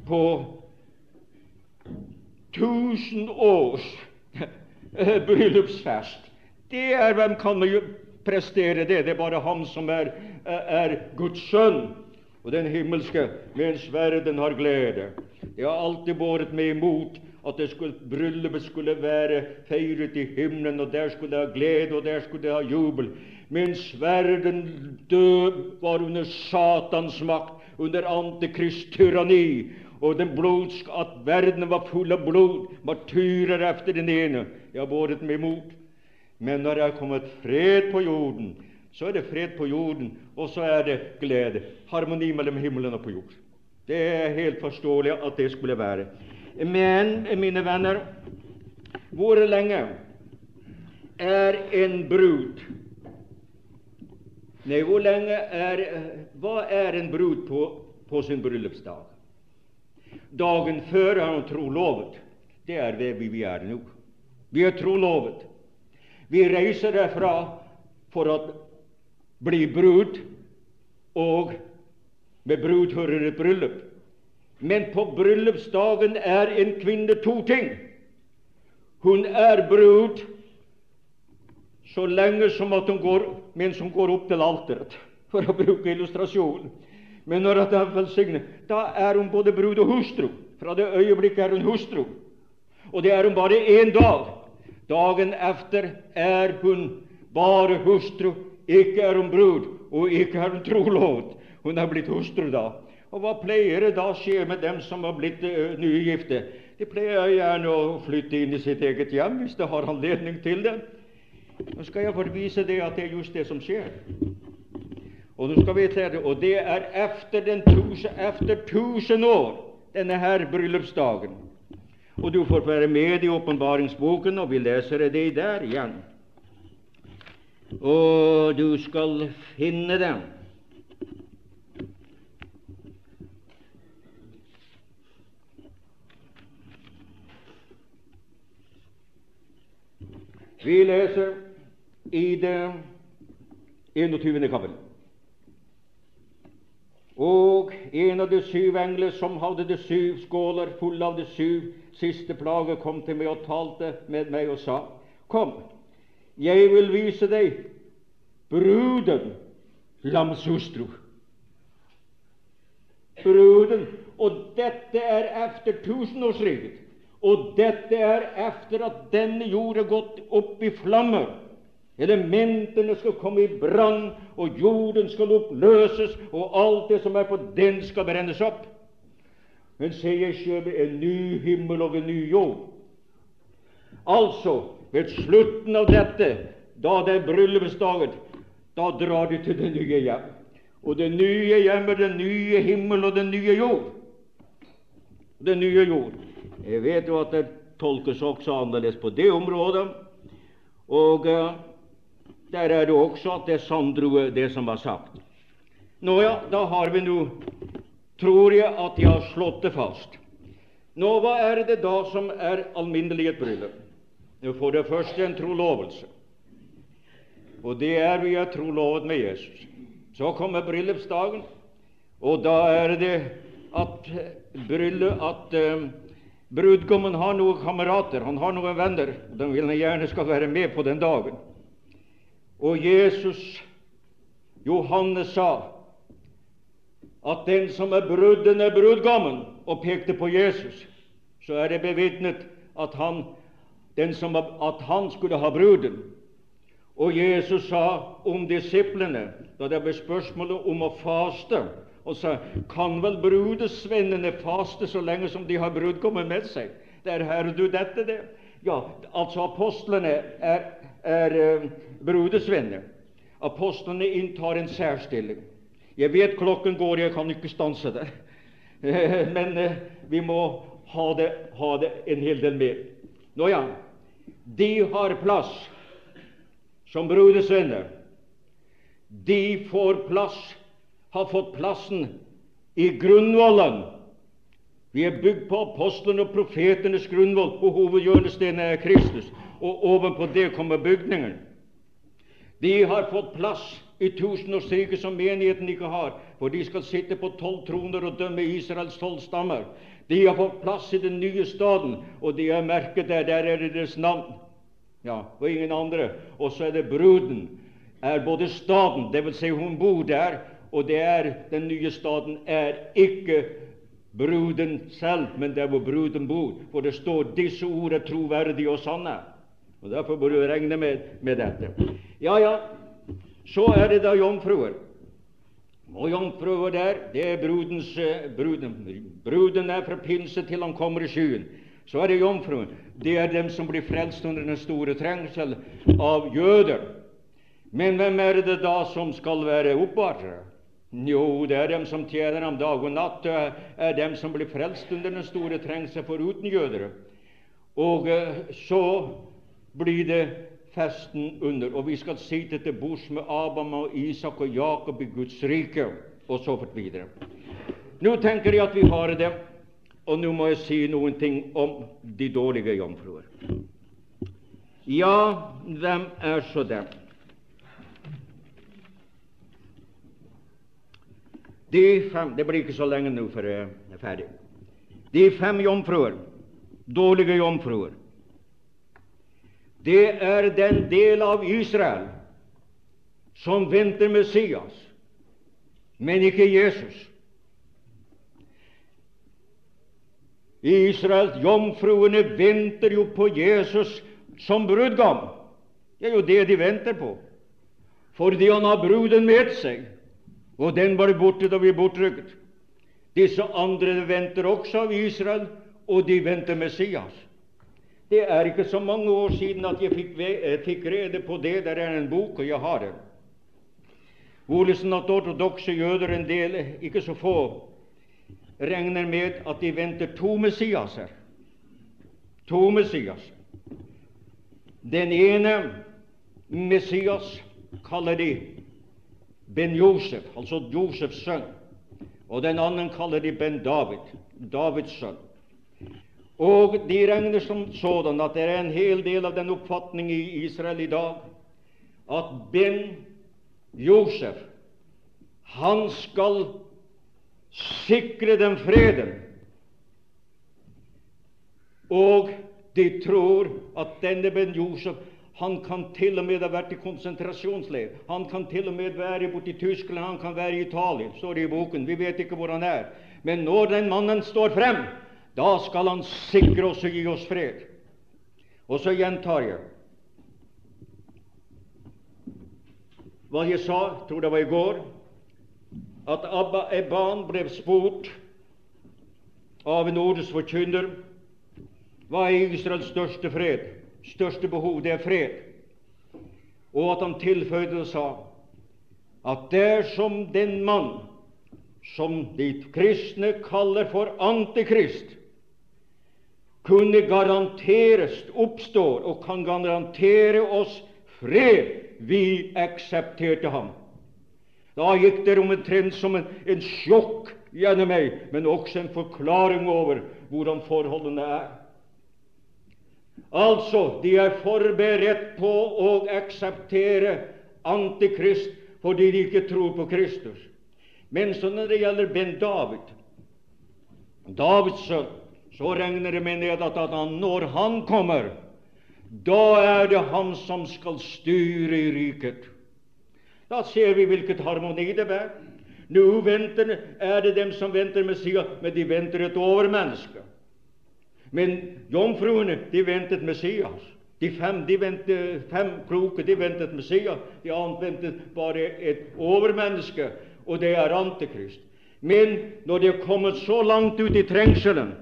på tusen års bryllupsfest. Det er Hvem kan prestere det? Det er bare ham som er, er Guds sønn og den himmelske, mens verden har glede. Jeg har alltid båret meg imot at det skulle, bryllupet skulle være feiret i himmelen, og der skulle det ha glede, og der skulle det ha jubel. Mens verden død var under Satans makt, under Antikrist tyranni, og den blodsk, at verden var full av blod, martyrer efter den ene. Jeg har båret meg imot. Men når det er kommet fred på jorden, så er det fred på jorden, og så er det glede. Harmoni mellom himmelen og på jord. Det er helt forståelig at det skulle være. Men, mine venner, hvor lenge er en brud Nei, hvor lenge er Hva er en brud på, på sin bryllupsdag? Dagen før er hun trolovet. Det er det vi er nå. Vi er trolovet. Vi reiser derfra for å bli brud, og med brud hører et bryllup. Men på bryllupsdagen er en kvinne to ting. Hun er brud så lenge som at hun går, mens hun går opp til alteret, for å bruke illustrasjonen. Men når det er velsignet, da er hun både brud og hustru. Fra det øyeblikket er hun hustru. Og det er hun bare én dag. Dagen efter er hun bare hustru. Ikke er hun brud, og ikke er hun trolovet. Hun er blitt hustru da. Og hva pleier det da skje med dem som har blitt uh, nygifte? De pleier gjerne å flytte inn i sitt eget hjem hvis de har anledning til det. Nå skal jeg forvise det at det er just det som skjer. Og det, og det er efter, den tusen, efter tusen år, denne her bryllupsdagen. Og du får være med i åpenbaringsboken, og vi leser det der igjen. Og du skal finne dem. Vi leser i det 21. kapittel. Og en av de syv engler som hadde de syv skåler fulle av de syv siste plage, kom til meg og talte med meg og sa:" Kom, jeg vil vise deg bruden, lamshustru. Bruden. Og dette er efter tusenårsriket. Og dette er efter at denne jord er gått opp i flammer. Elementene skal komme i brann, og jorden skal oppløses, og alt det som er på den, skal brennes opp. Men se, jeg kjøper en ny himmel og en ny jord. Altså, ved slutten av dette, da det er bryllupsdagen, da drar de til det nye hjem. Og det nye hjem er den nye himmel og den nye jord. Den nye jord. Jeg vet jo at det tolkes også annerledes på det området. Og uh, der er det også at det er sandroe, det som var sagt. Nå ja, da har vi nå Tror jeg at jeg har slått det fast. Nå, hva er det da som er alminnelig et bryllup? For det første en trolovelse. Og det er vi er trolovet med Jesus. Så kommer bryllupsdagen, og da er det at, bryllup, at uh, brudgommen har noen kamerater, han har noen venner. og De vil han gjerne skal være med på den dagen. Og Jesus, Johannes, sa at den som er bruden, er brudgommen, og pekte på Jesus, så er det bevitnet at han, som, at han skulle ha bruden. Og Jesus sa om disiplene, da det ble spørsmålet om å faste, og sa kan vel brudesvennene faste så lenge som de har brudgommen med seg? Der hører du dette, det. Ja, altså apostlene er er eh, brudesvenner. Apostlene inntar en særstilling. Jeg vet klokken går, jeg kan ikke stanse det. (laughs) Men eh, vi må ha det, ha det en hel del med. Nå ja, de har plass som brudesvenner. De får plass, har fått plassen i grunnvollen. Vi er bygd på apostlene og profetenes grunnvoll, på hovedhjørnestenen er Kristus og ovenpå det kommer bygningen. De har fått plass i tusenårsriket som menigheten ikke har, for de skal sitte på tolv troner og dømme Israels tolv stammer. De har fått plass i den nye staden, og de er merket der. Der er det deres navn. Ja, og ingen andre. Og så er det bruden. Er både staden, dvs. Si hun bor der, og det er den nye staden er ikke bruden selv, men der hvor bruden bor. For det står 'disse ord er troverdige og sanne'. Og Derfor bør du regne med, med dette. Ja, ja, så er det da jomfruer. Og jomfruer der, det er brudens, eh, bruden. Bruden er fra pinse til han kommer i skyen. Så er det jomfruen. Det er dem som blir frelst under den store trengsel av jøder. Men hvem er det da som skal være oppvartere? Jo, det er dem som tjener ham dag og natt. Det er dem som blir frelst under den store trengsel foruten jøder. Og eh, så blir det festen under, og vi skal sitte til bords med Abraham og Isak og Jakob i Guds rike, og så fort videre. Nå tenker jeg at vi har det, og nå må jeg si noen ting om de dårlige jomfruer. Ja, hvem er så dem? De fem Det blir ikke så lenge nå før jeg er ferdig. De fem jomfruer, dårlige jomfruer, det er den del av Israel som venter Messias, men ikke Jesus. Israels jomfruene venter jo på Jesus som brudgom. Det er jo det de venter på, fordi han har bruden med seg, og den var borte da vi bortrykket. Disse andre venter også av Israel, og de venter Messias. Det er ikke så mange år siden at jeg fikk, fikk rede på det. Der er en bok, og jeg har den. Hvordan at ortodokse jøder, en del, ikke så få, regner med at de venter to Messiaser. To Messias. Den ene Messias kaller de Ben Josef, altså Josefs sønn. Og den andre kaller de Ben David, Davids sønn. Og de regner som sådan at det er en hel del av den oppfatning i Israel i dag at Ben Josef han skal sikre dem freden. Og de tror at denne Ben Josef han kan til og med ha vært i konsentrasjonsleir. Han kan til og med være borte i Tyskland, han kan være i Italia, står det i boken. Vi vet ikke hvor han er. Men når den mannen står frem, da skal han sikre oss og gi oss fred. Og så gjentar jeg hva jeg sa, tror det var i går, at Abba Eban ble spurt av en ordets forkynner hva er Israels største fred? Største behov, det er fred. Og at han tilføyde og sa at dersom den mann som de kristne kaller for antikrist, kunne garanteres oppstår og kan garantere oss fred, vi aksepterte ham. Da gikk det omtrent som en, en sjokk gjennom meg, men også en forklaring over hvordan forholdene er. Altså, de er forberedt på å akseptere Antikrist fordi de ikke tror på Kristus. Men så når det gjelder Ben David, Davids sønn, så regner det med at han, når han kommer, da er det han som skal styre i riket. Da ser vi hvilket harmoni det er. Nå venter, er det dem som venter Messias, men de venter et overmenneske. Men jomfruene de ventet Messias. De fem, de ventet, fem kloke de ventet Messias. De annet ventet bare et overmenneske, og det er Antikrist. Men når de er kommet så langt ut i trengselen,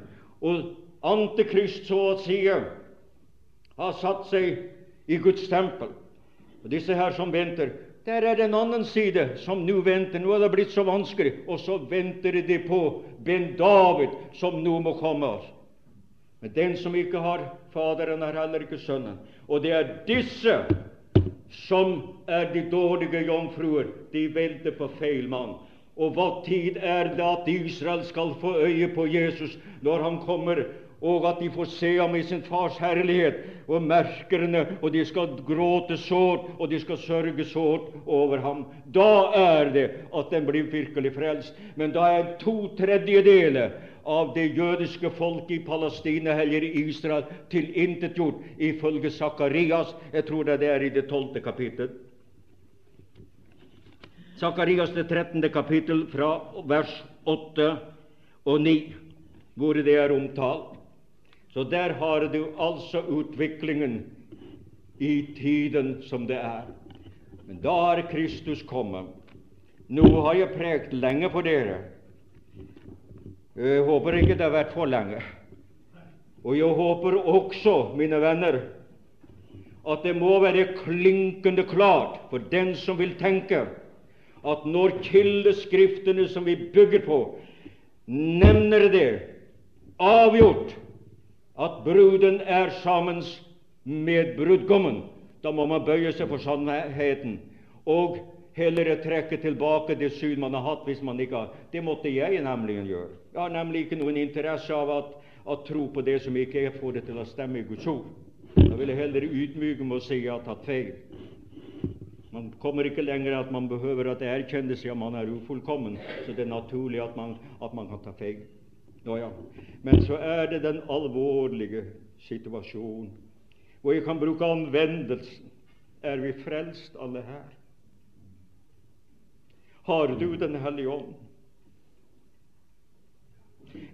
og Antikrist så å si har satt seg i Guds tempel og Disse her som venter, der er det en annen side som nå venter. Nå er det blitt så vanskelig, og så venter de på Ben David, som nå må komme. Men den som ikke har Faderen, har heller ikke Sønnen. Og det er disse som er de dårlige jomfruer. De venter på feil mann. Og hva tid er det at Israel skal få øye på Jesus når han kommer og at de får se ham i sin fars herlighet og merkerne, og de skal gråte sårt, og de skal sørge sårt over ham. Da er det at den blir virkelig frelst. Men da er to tredjedeler av det jødiske folket i Palestina eller i Israel tilintetgjort, ifølge Sakarias. Jeg tror det er i det tolvte kapittel. Sakarias det trettende kapittel fra vers 8 og 9, hvor det er omtalt. Så der har du altså utviklingen i tiden som det er. Men da er Kristus kommet. Nå har jeg prekt lenge på dere. Jeg håper ikke det har vært for lenge. Og jeg håper også, mine venner, at det må være klinkende klart for den som vil tenke, at når kildeskriftene som vi bygger på, nevner det avgjort at bruden er sammen med brudgommen. Da må man bøye seg for sannheten og heller trekke tilbake det syn man har hatt hvis man ikke har Det måtte jeg nemlig gjøre. Jeg har nemlig ikke noen interesse av at, at tro på det som ikke jeg får det til å stemme i Guds ord. Jeg ville heller ydmyke meg og si at jeg har tatt feil. Man kommer ikke lenger at man behøver at erkjenne seg at man er ufullkommen, så det er naturlig at man, at man kan ta feil. Nå ja. Men så er det den alvorlige situasjonen. og jeg kan bruke anvendelsen. Er vi frelst, alle her? Har du Den hellige ånd?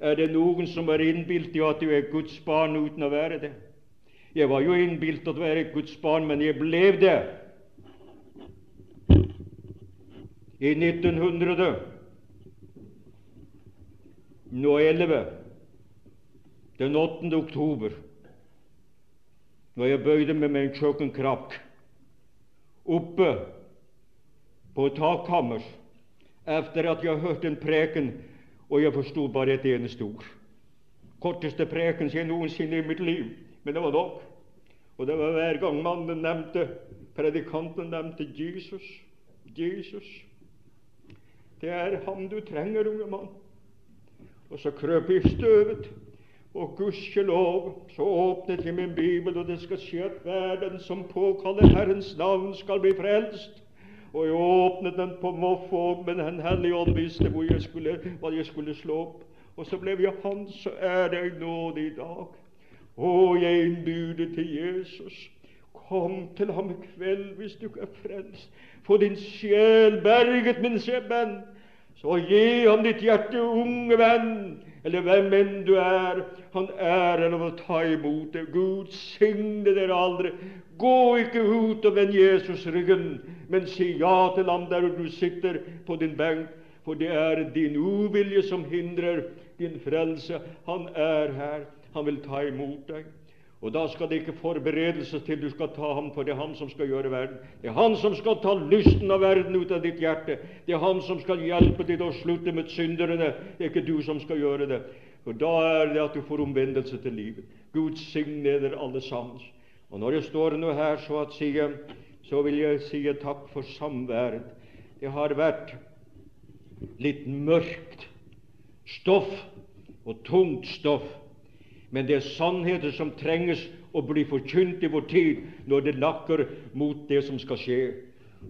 Er det noen som er innbilt i at du er Guds barn uten å være det? Jeg var jo innbilt å være Guds barn, men jeg ble det i 1911, den 8. oktober, når jeg bøyde meg med en kjøkkenkrakk oppe på takkammer etter at jeg hørte en preken, og jeg forsto bare et eneste ord. Korteste preken jeg noensinne i mitt liv, men det var nok. Og det var hver gang mannen nevnte, predikanten nevnte Jesus. Jesus. Det er ham du trenger, unge mann. Og så krøp jeg i støvet, og gudskjelov, så åpnet jeg min bibel, og det skal skje at verden som påkaller Herrens navn, skal bli frelst. Og jeg åpnet den på moffo, men Den hellige ånd visste hvor jeg skulle, hva jeg skulle slå opp. Og så ble jeg hans, så er det nåde i dag. Å, jeg innbyder til Jesus. Kom til ham i kveld hvis du er frelst. Få din sjel berget, min venn. Så gi ham ditt hjerte, unge venn, eller hvem enn du er. Han er av å ta imot det. Gud signe dere aldri. Gå ikke ut og vend Jesus ryggen, men si ja til ham der du sitter på din benk, for det er din uvilje som hindrer din frelse. Han er her. Han vil ta imot deg. Og da skal det ikke forberedelses til du skal ta ham, for det er han som skal gjøre verden. Det er han som skal ta lysten av verden ut av ditt hjerte. Det er han som skal hjelpe til å slutte med synderne. Det er ikke du som skal gjøre det. For da er det at du får omvendelse til livet. Gud signe dere alle sammen. Og når jeg står nå her, så, sige, så vil jeg si takk for samværet. Det har vært litt mørkt stoff og tungt stoff men det er sannheter som trenges å bli forkynt i vår tid når det lakker mot det som skal skje.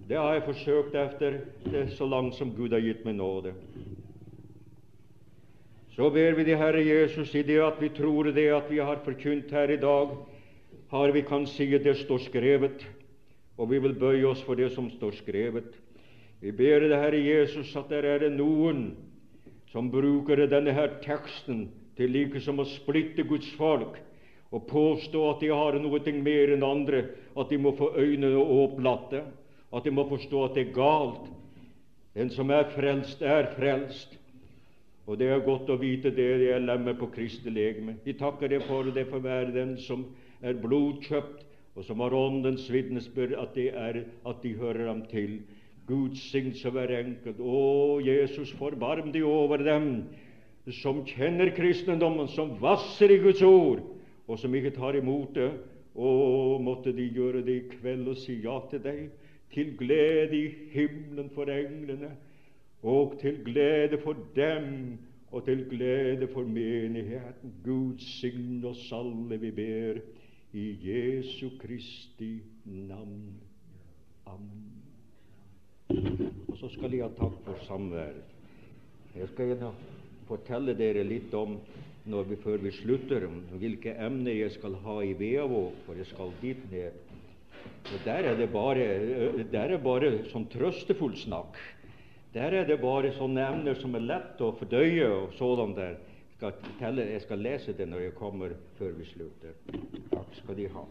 Det har jeg forsøkt etter det så langt som Gud har gitt meg nåde. Så ber vi det Herre Jesus i det at vi tror det at vi har forkynt her i dag, har vi kan si at det står skrevet, og vi vil bøye oss for det som står skrevet. Vi ber det Herre Jesus at der er det noen som bruker denne her teksten til like som å splitte Guds folk og påstå at de har noe mer enn andre, at de må få øynene åplatte, at de må forstå at det er galt. Den som er frelst, er frelst. Og det er godt å vite det, det er lemmet på Kristi legeme. Vi takker det for det for hver den som er blodkjøpt, og som har Åndens vitnesbyrd, at, at de hører ham til. Gud signs over enkelt. Å, Jesus, forbarm deg over dem som kjenner kristendommen, som vasser i Guds ord, og som ikke tar imot det. Å, måtte de gjøre det i kveld og si ja til deg, til glede i himmelen for englene, og til glede for dem, og til glede for menigheten. Gud signe oss alle, vi ber, i Jesu Kristi navn. Amen. Og så skal jeg ha takk for samværet. Jeg skal gjerne fortelle dere litt om når vi, før vi slutter, hvilke emner jeg skal ha i Veavåg, for jeg skal dit ned. Og Der er det bare, der er bare sånn trøstefull snakk. Der er det bare sånne emner som er lett å fordøye og sådan der. Jeg skal, telle, jeg skal lese det når jeg kommer før vi slutter. Takk skal De ha.